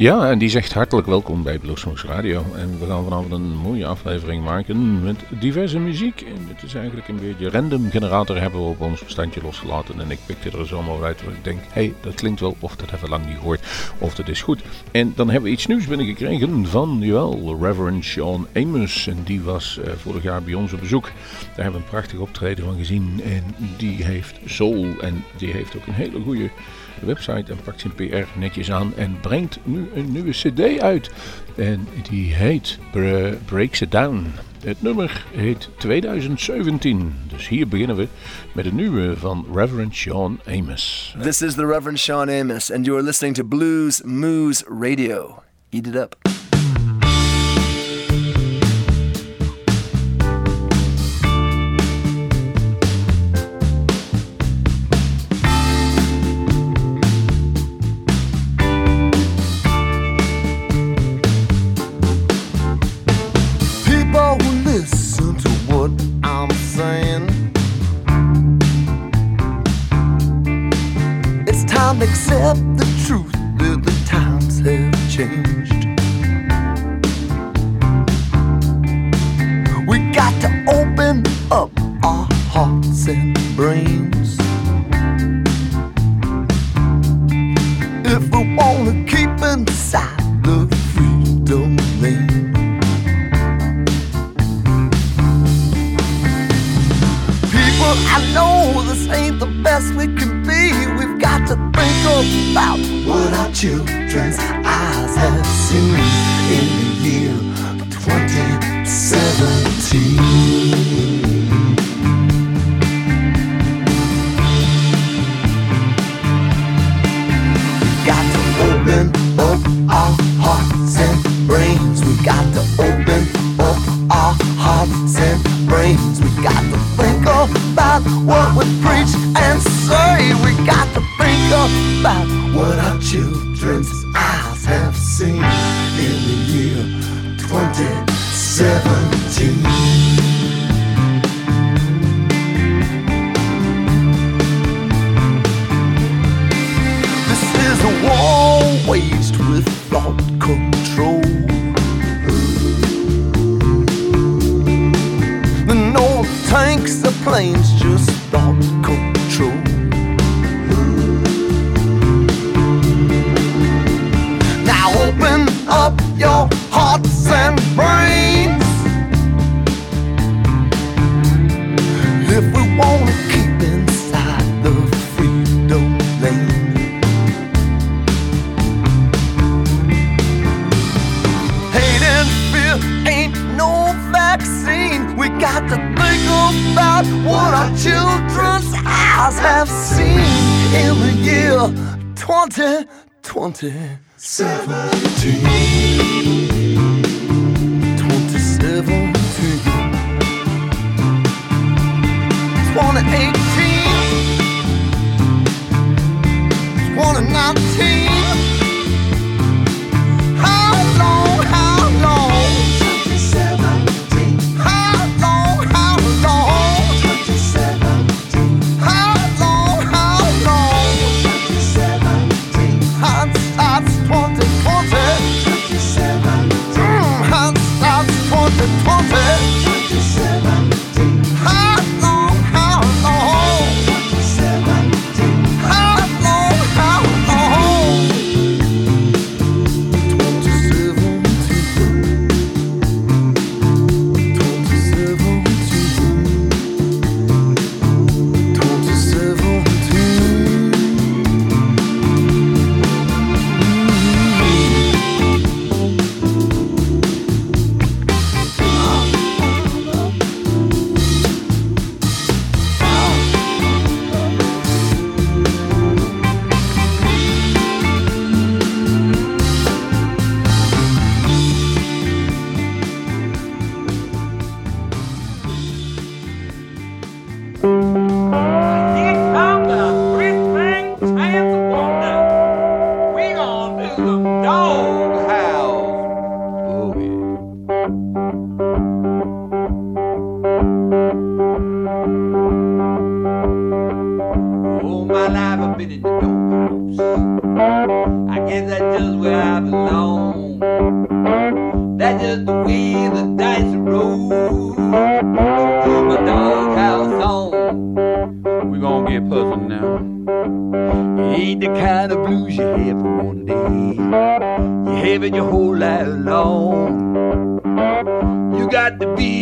Ja, en die zegt hartelijk welkom bij Bluesmoose Radio. En we gaan vanavond een mooie aflevering maken met diverse muziek. En het is eigenlijk een beetje random generator hebben we op ons bestandje losgelaten. En ik pikte er zomaar uit waar ik denk, hé, hey, dat klinkt wel, of dat hebben we lang niet gehoord, of dat is goed. En dan hebben we iets nieuws binnengekregen van, jawel, Reverend Sean Amos. En die was uh, vorig jaar bij ons op bezoek. Daar hebben we een prachtig optreden van gezien. En die heeft soul en die heeft ook een hele goede website en pakt zijn PR netjes aan en brengt nu een nieuwe cd uit. En die heet Breaks It Down. Het nummer heet 2017. Dus hier beginnen we met een nieuwe van Reverend Sean Amos. This is the Reverend Sean Amos and you are listening to Blues Moose Radio. Eat it up. We can be. We've got to think about what our children's eyes have seen in the year 2017. we got to open up our hearts and brains. We got to open up our hearts and brains. We got to think about what we preach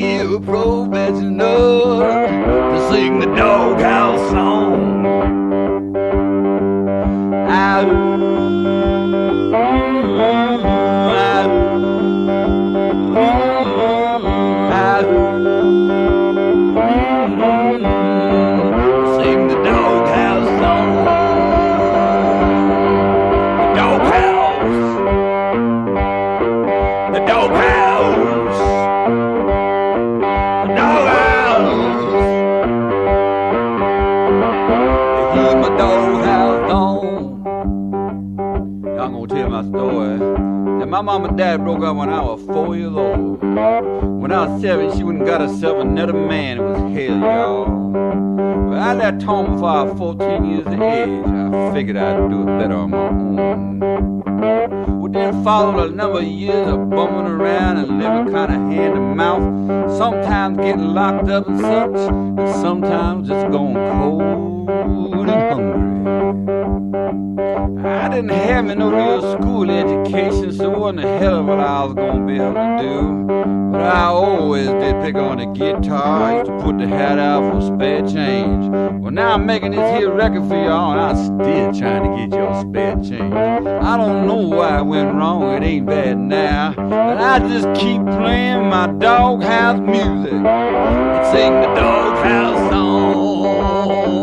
got to be a professional to sing the doghouse song. Sing dad broke up when I was four years old. When I was seven, she went and got herself another man. It was hell, y'all. But I left home before I was 14 years of age. I figured I'd do it better on my own. Well, then followed a number of years of bumming around and living kind of hand to mouth. Sometimes getting locked up and such, and sometimes just going cold and hungry. Didn't have no real school education, so it wasn't a hell of what I was gonna be able to do. But I always did pick on the guitar. I used to put the hat out for spare change. Well, now I'm making this here record for y'all, and I'm still trying to get y'all spare change. I don't know why it went wrong, it ain't bad now. But I just keep playing my doghouse music and sing the doghouse song.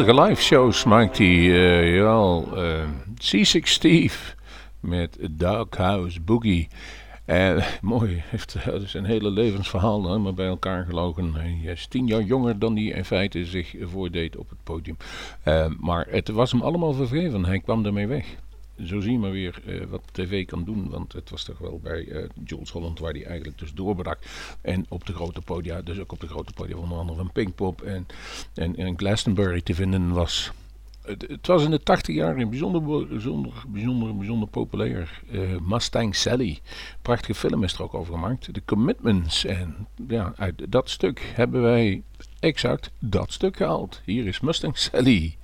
Geweldige live shows maakt hij, eh jawel. eh Seasick Steve met Doghouse Boogie. En mooi, heeft eh, zijn hele levensverhaal maar bij elkaar gelogen. Hij is tien jaar jonger dan hij in feite zich voordeed op het podium. Maar het was hem allemaal vergeven. Hij kwam ermee weg. Zo zie je maar weer eh, wat tv kan doen. Want het was toch wel bij eh, Jules Holland waar hij eigenlijk dus doorbrak. En op de grote podia, dus ook op de grote podia onder andere van Pinkpop en, en, en Glastonbury te vinden was. Het, het was in de 80 jaar bijzonder, bijzonder, bijzonder, bijzonder populair. Eh, Mustang Sally. Prachtige film is er ook over gemaakt. The Commitments. En ja, uit dat stuk hebben wij exact dat stuk gehaald. Hier is Mustang Sally.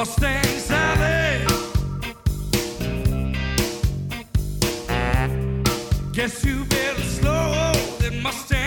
Mustang Sally. Guess you better slow that Mustang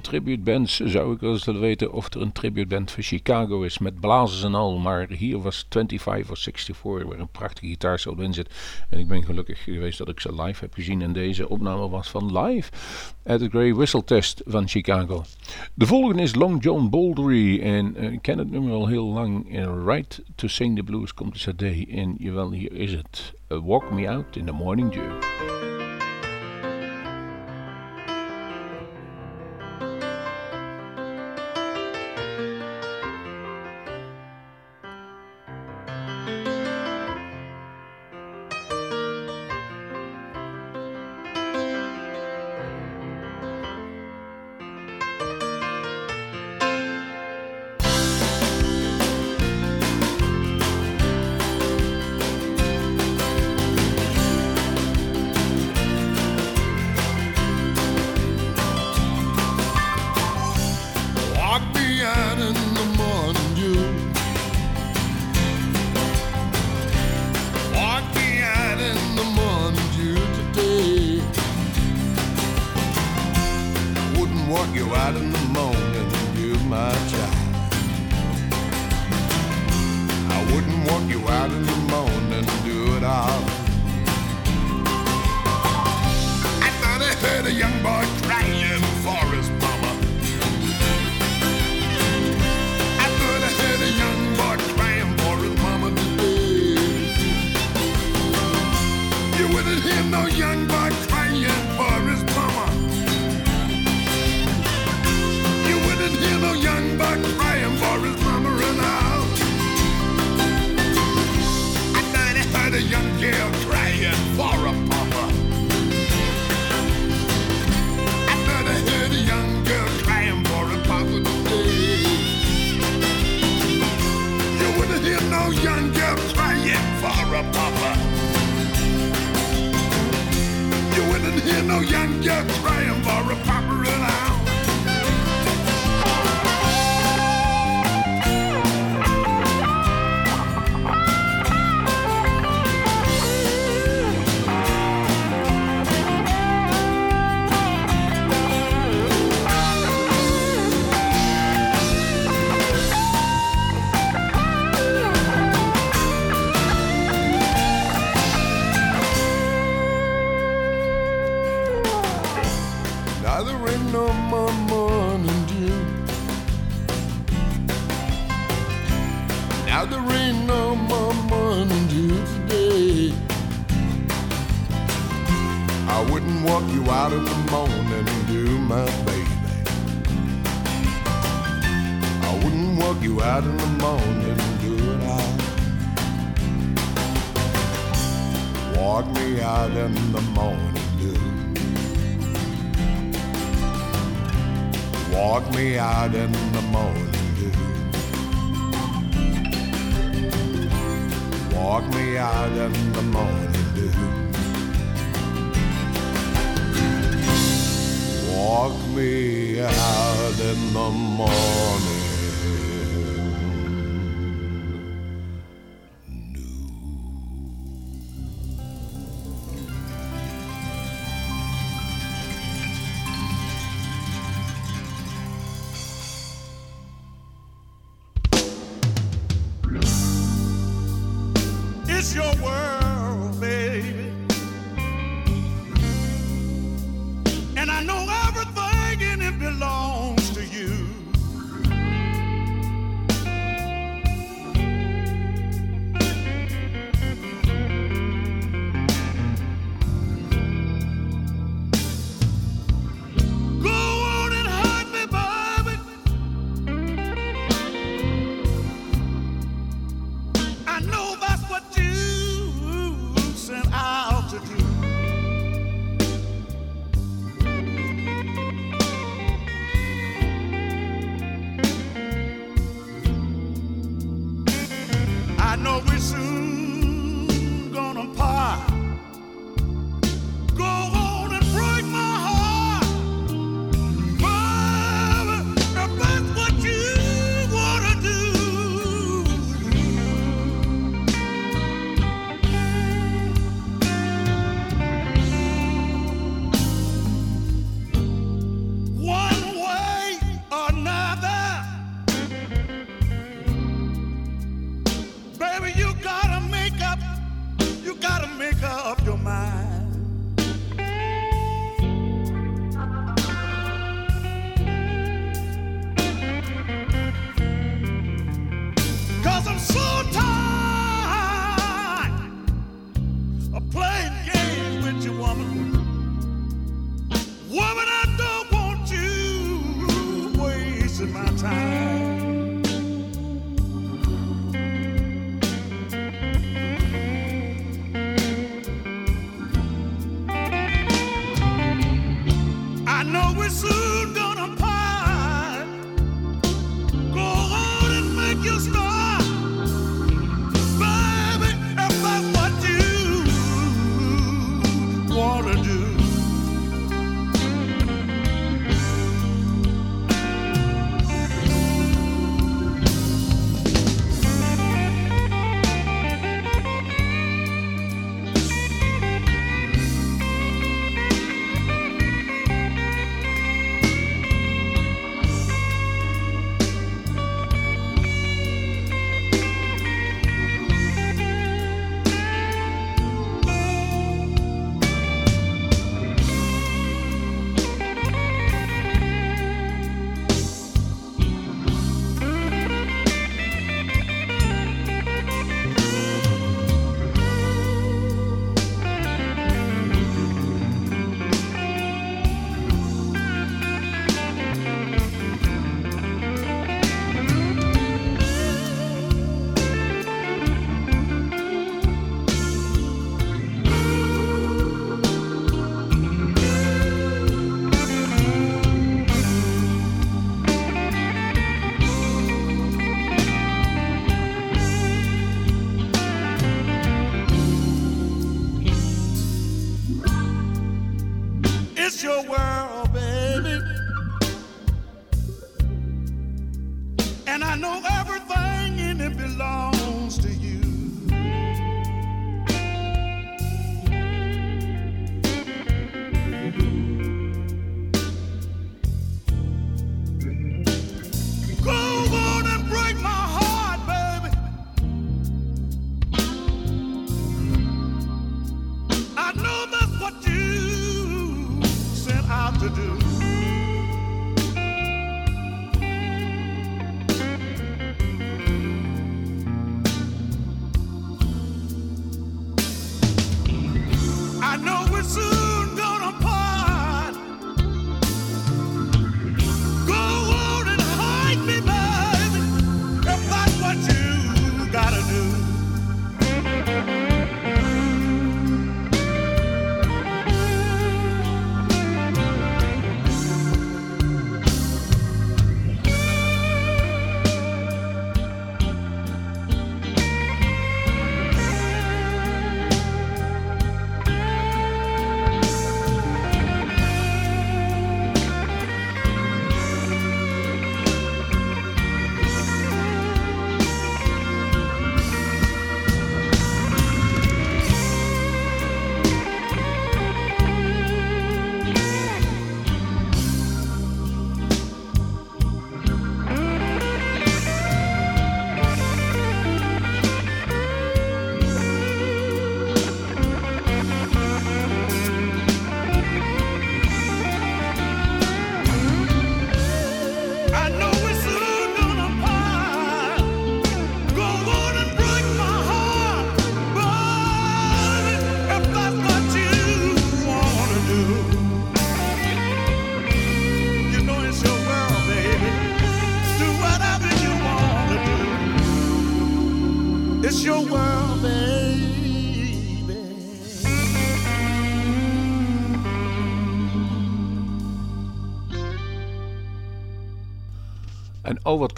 tribute bands zou ik wel eens willen weten of er een tribute band van Chicago is met blazers en al. Maar hier was 25 of 64 waar een prachtige gitaarsolo in zit. En ik ben gelukkig geweest dat ik ze live heb gezien. En deze opname was van live at the Grey Whistle Test van Chicago. De volgende is Long John Boldery. En eh, ik ken het nummer al heel lang. En Right to Sing the Blues komt de cd. En jawel, hier is het. Uh, Walk Me Out in the Morning Dew.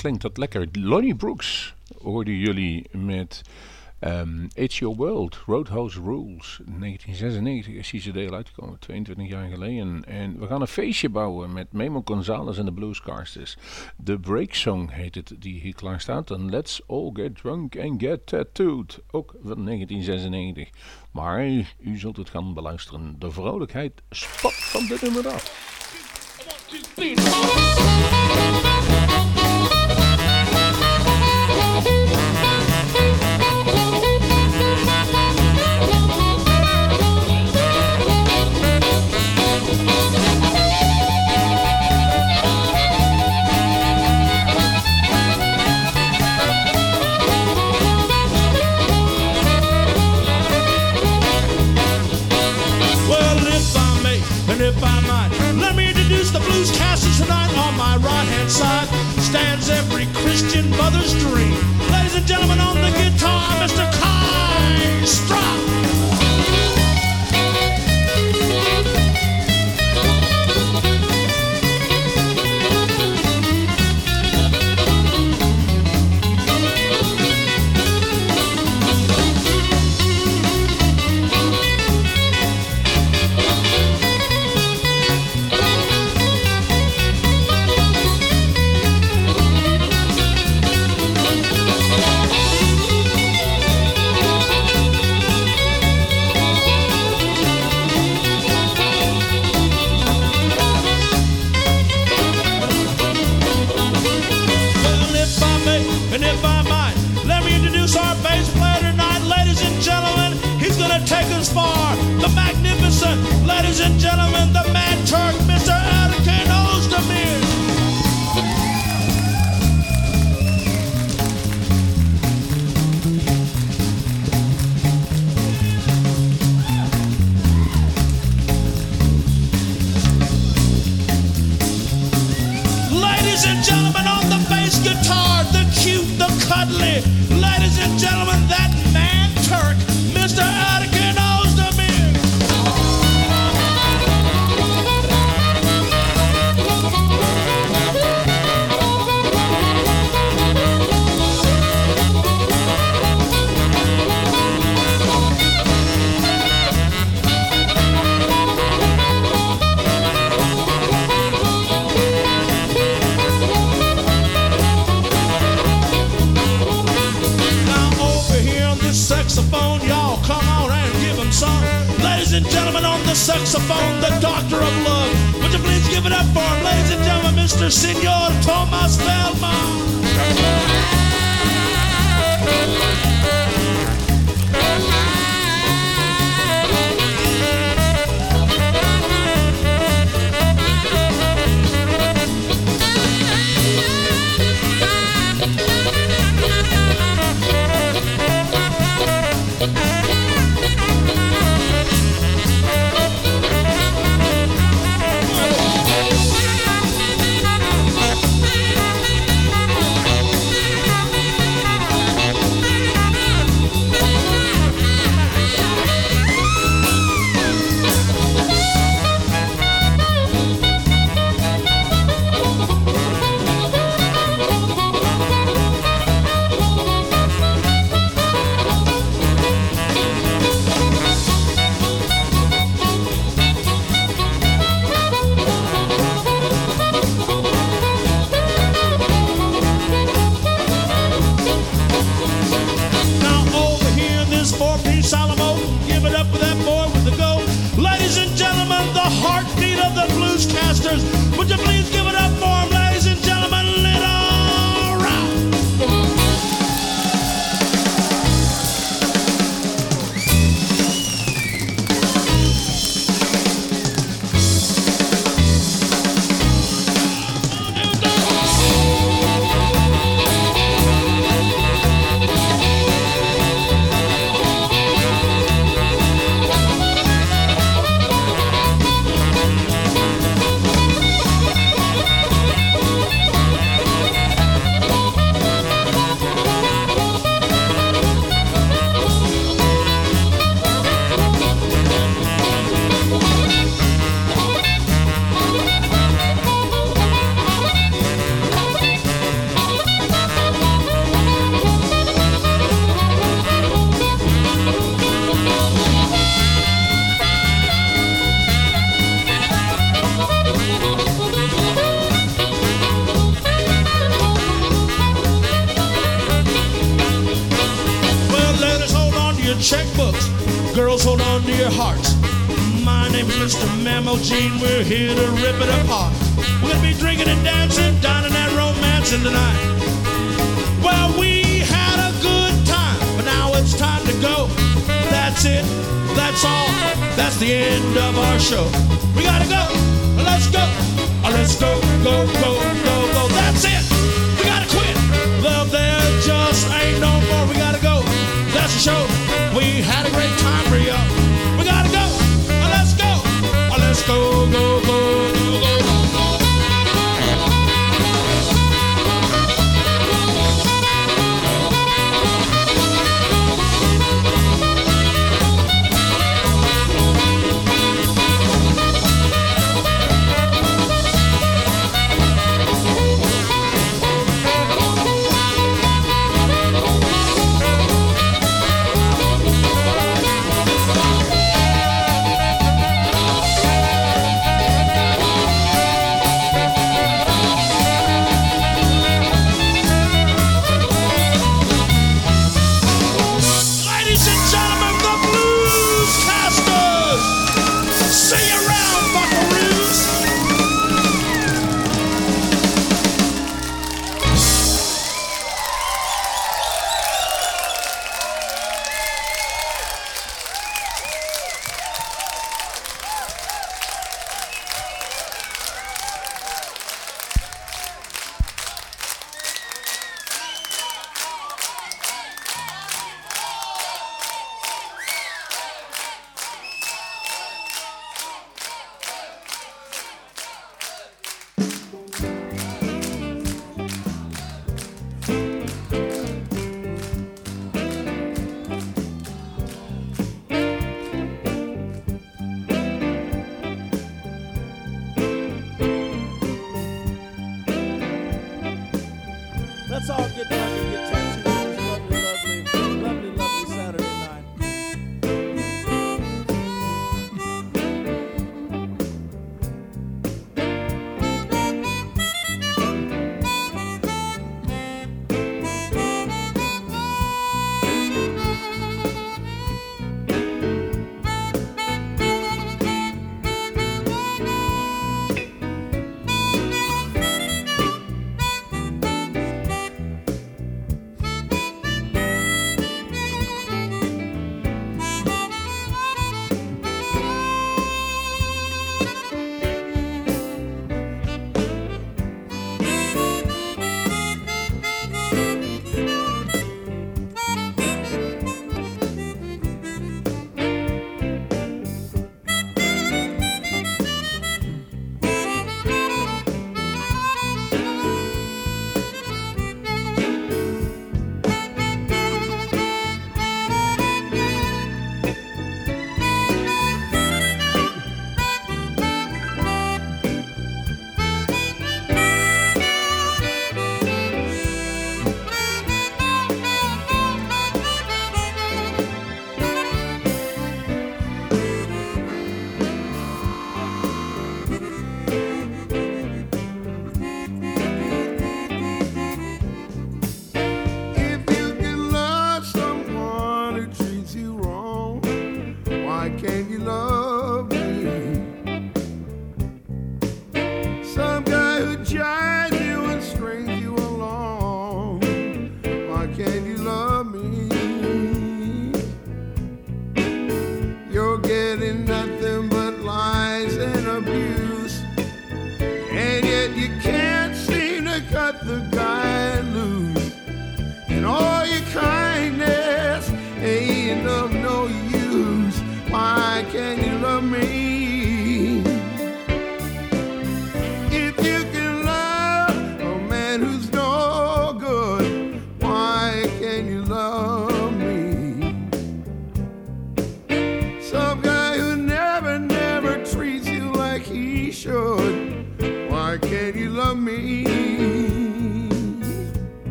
Klinkt dat lekker. Lonnie Brooks hoorden jullie met ehm, It's Your World, Roadhouse Rules. 1996 is die CD uitgekomen, 22 jaar geleden. En we gaan een feestje bouwen met Memo Gonzalez en de Bluescasters. The Break Song heet het, die hier klaar staat. En Let's All Get Drunk and Get Tattooed, ook van 1996. Maar u zult het gaan beluisteren. De vrolijkheid spat van dit nummer af. Stands every Christian mother's dream. Ladies and gentlemen, on the guitar, Mr. cuddly. Señor, tomas de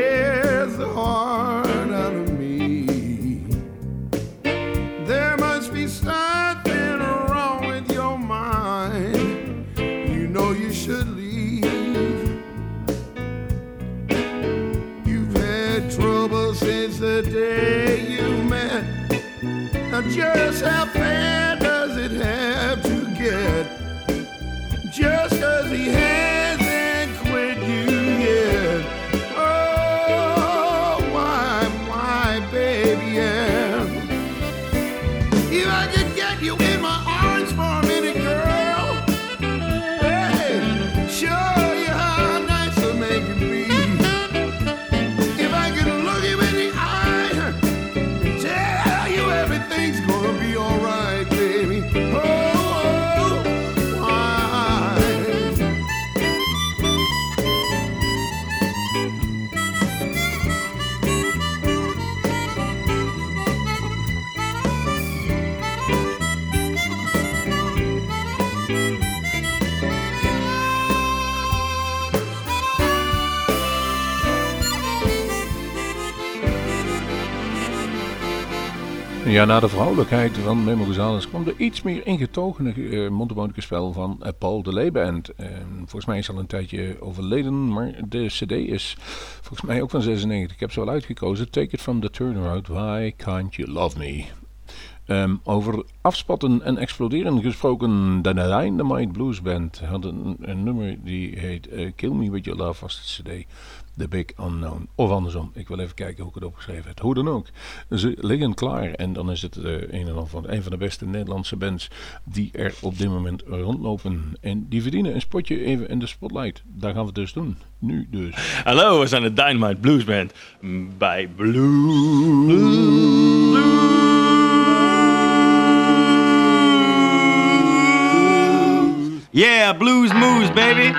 tears the heart out of me. There must be something wrong with your mind. You know you should leave. You've had trouble since the day you met. Now just how Ja, na de vrouwelijkheid van Memo Gonzalez kwam er iets meer ingetogene uh, mondharmonica spel van eh, Paul de Leeuw Band. Eh, volgens mij is al een tijdje overleden, maar de cd is volgens mij ook van 96. Ik heb ze wel uitgekozen. Take it from the turnaround, Why Can't You Love Me? Ehm, over afspatten en exploderen gesproken, de Dynamite Blues Band had een, een nummer die heet eh, Kill Me With Your Love, was de cd. The Big Unknown. Of andersom, ik wil even kijken hoe ik het opgeschreven heb. Hoe dan ook, ze liggen klaar en dan is het eh, een en van een van de beste Nederlandse bands die er op dit moment rondlopen. En die verdienen een spotje even in de spotlight. Daar gaan we het dus doen. Nu dus. Hallo, we zijn de Dynamite Blues Band bij Blue. Yeah, blues moves, baby.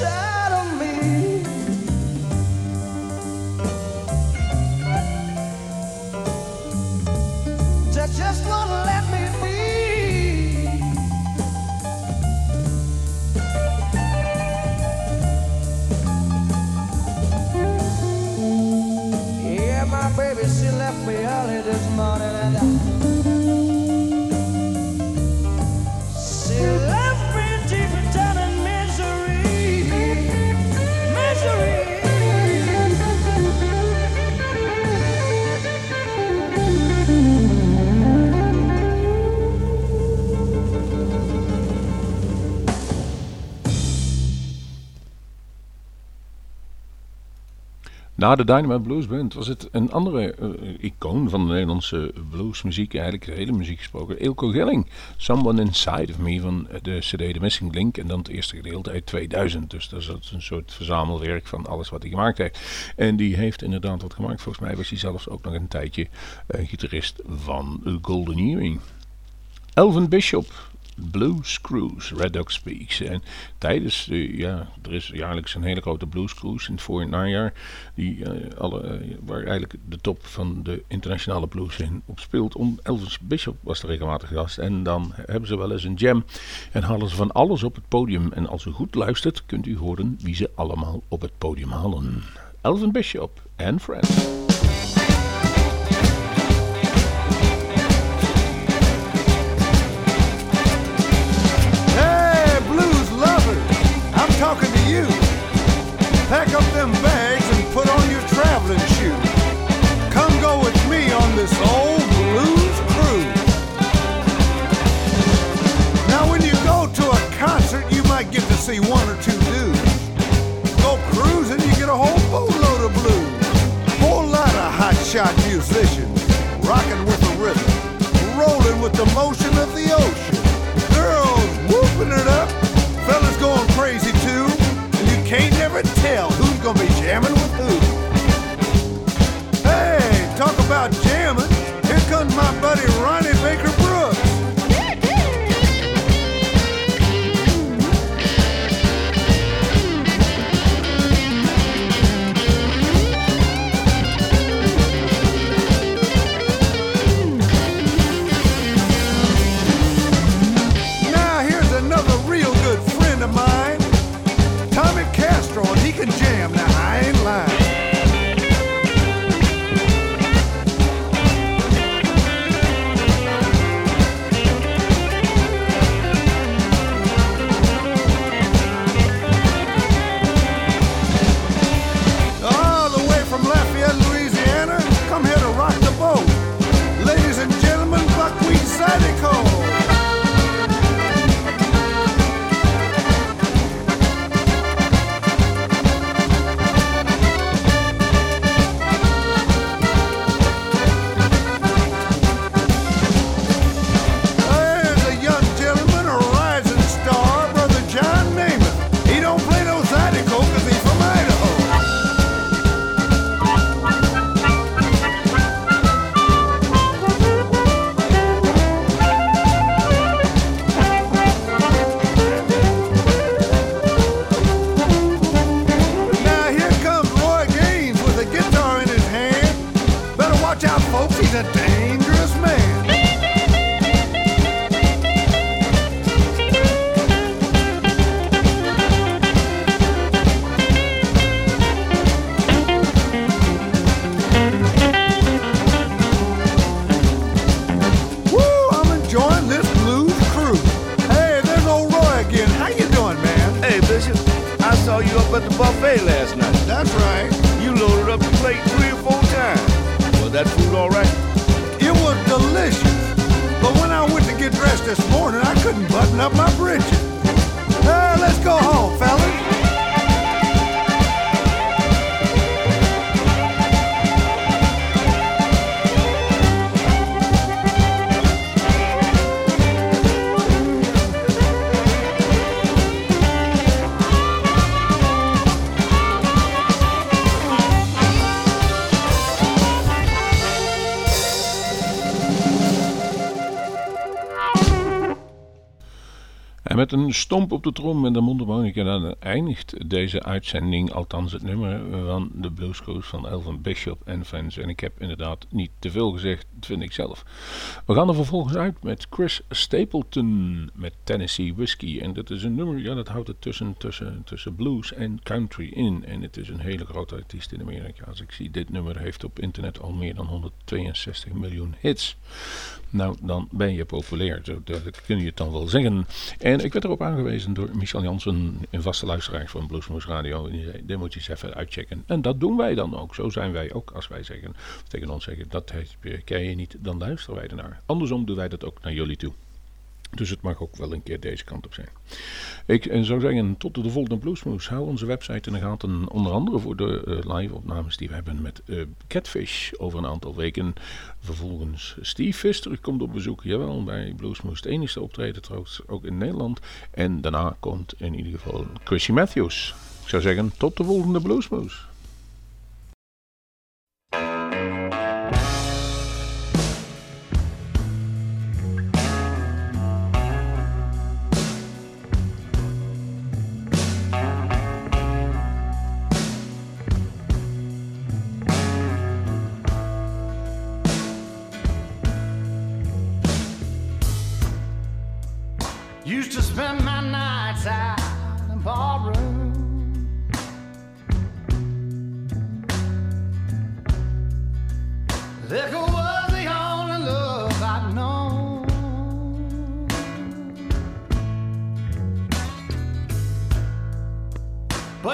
time. Na de Dynamite Blues Band was het een andere eh, icoon van de Nederlandse bluesmuziek, eigenlijk de hele muziek gesproken, Eelco Gelling. Someone Inside of Me van de CD The Missing Link en dan het eerste gedeelte uit 2000. Dus dat is een soort verzamelwerk van alles wat hij gemaakt heeft. En die heeft inderdaad wat gemaakt. Volgens mij was hij zelfs ook nog een tijdje eh, gitarist van Golden Earring. Elvin Bishop, Blues Cruise, Red Dog Speaks. En tijdens, de, ja, er is jaarlijks een hele grote Blues Cruise in het voor- najaar. Die, eh, alle, eh, waar eigenlijk de top van de internationale blues in op speelt. Om Elvis Bishop was de regelmatig gast. En dan hebben ze wel eens een jam. En halen ze van alles op het podium. En als u goed luistert, kunt u horen wie ze allemaal op het podium halen. Elvin Bishop en Friends. Stomp op de trom en de mondharmonica dan eindigt deze uitzending, althans het nummer van de Blues Cruise van Elvin Bishop en Friends. En ik heb inderdaad niet te veel gezegd, vind ik zelf. We gaan er vervolgens uit met Chris Stapleton met Tennessee Whiskey. En dat is een nummer, ja dat houdt het tussen, tussen, tussen blues en country in. En het is een hele grote artiest in Amerika. Als ik zie, dit nummer heeft op internet al meer dan 162 miljoen hits. Nou, dan ben je populair, zo, dat kun je het dan wel zeggen. En ik werd erop aangewezen door Michel Jansen, een vaste luisteraar van Bluesmoes Radio. En die zei, dit moet je eens even uitchecken. En dat doen wij dan ook. Zo zijn wij ook als wij zeggen, tegen ons zeggen, dat ken je niet, dan luisteren wij ernaar. Andersom doen wij dat ook naar jullie toe. Dus het mag ook wel een keer deze kant op zijn. Ik en zou zeggen, tot de volgende Bluesmoes. Hou onze website in de gaten. Onder andere voor de uh, live opnames die we hebben met uh, Catfish over een aantal weken. Vervolgens Steve Fister komt op bezoek. Jawel, bij Bluesmoes. Het enige optreden trouwens ook in Nederland. En daarna komt in ieder geval Chrissy Matthews. Ik zou zeggen, tot de volgende Bluesmoes.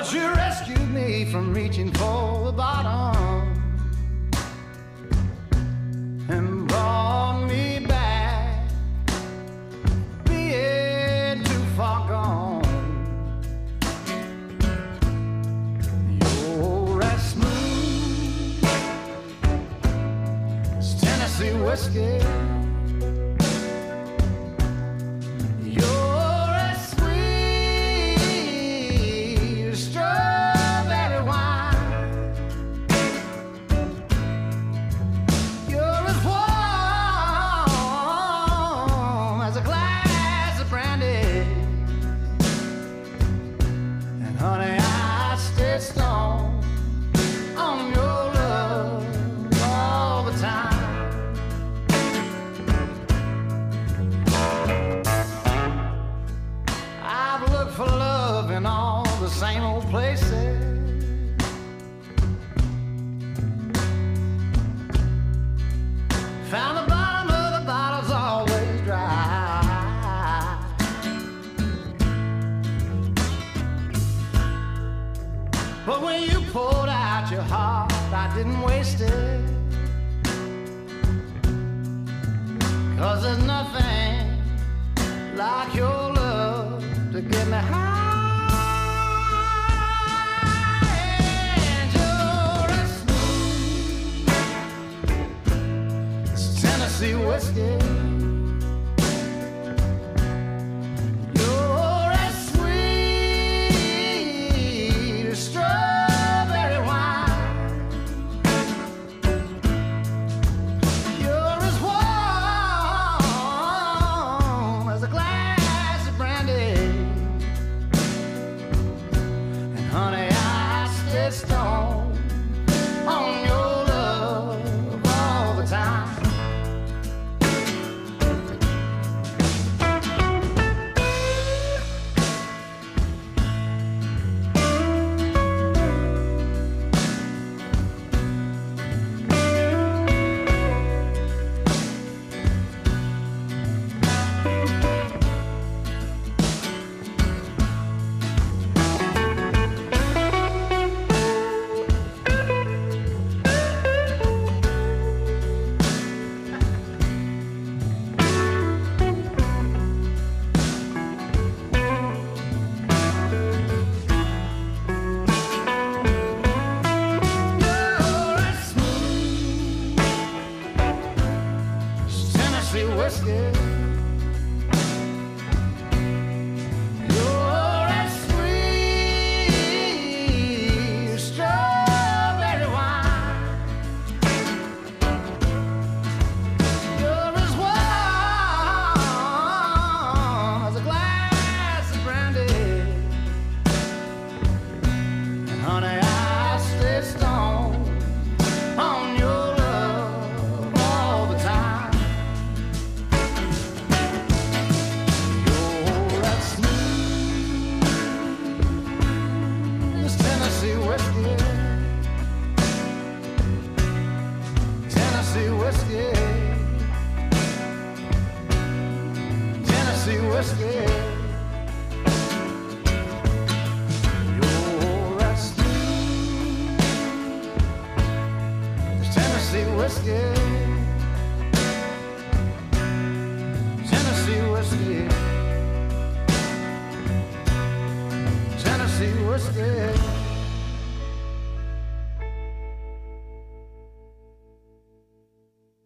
But you rescued me from reaching for the bottom and brought me back, being too far gone. Your as smooth as Tennessee whiskey.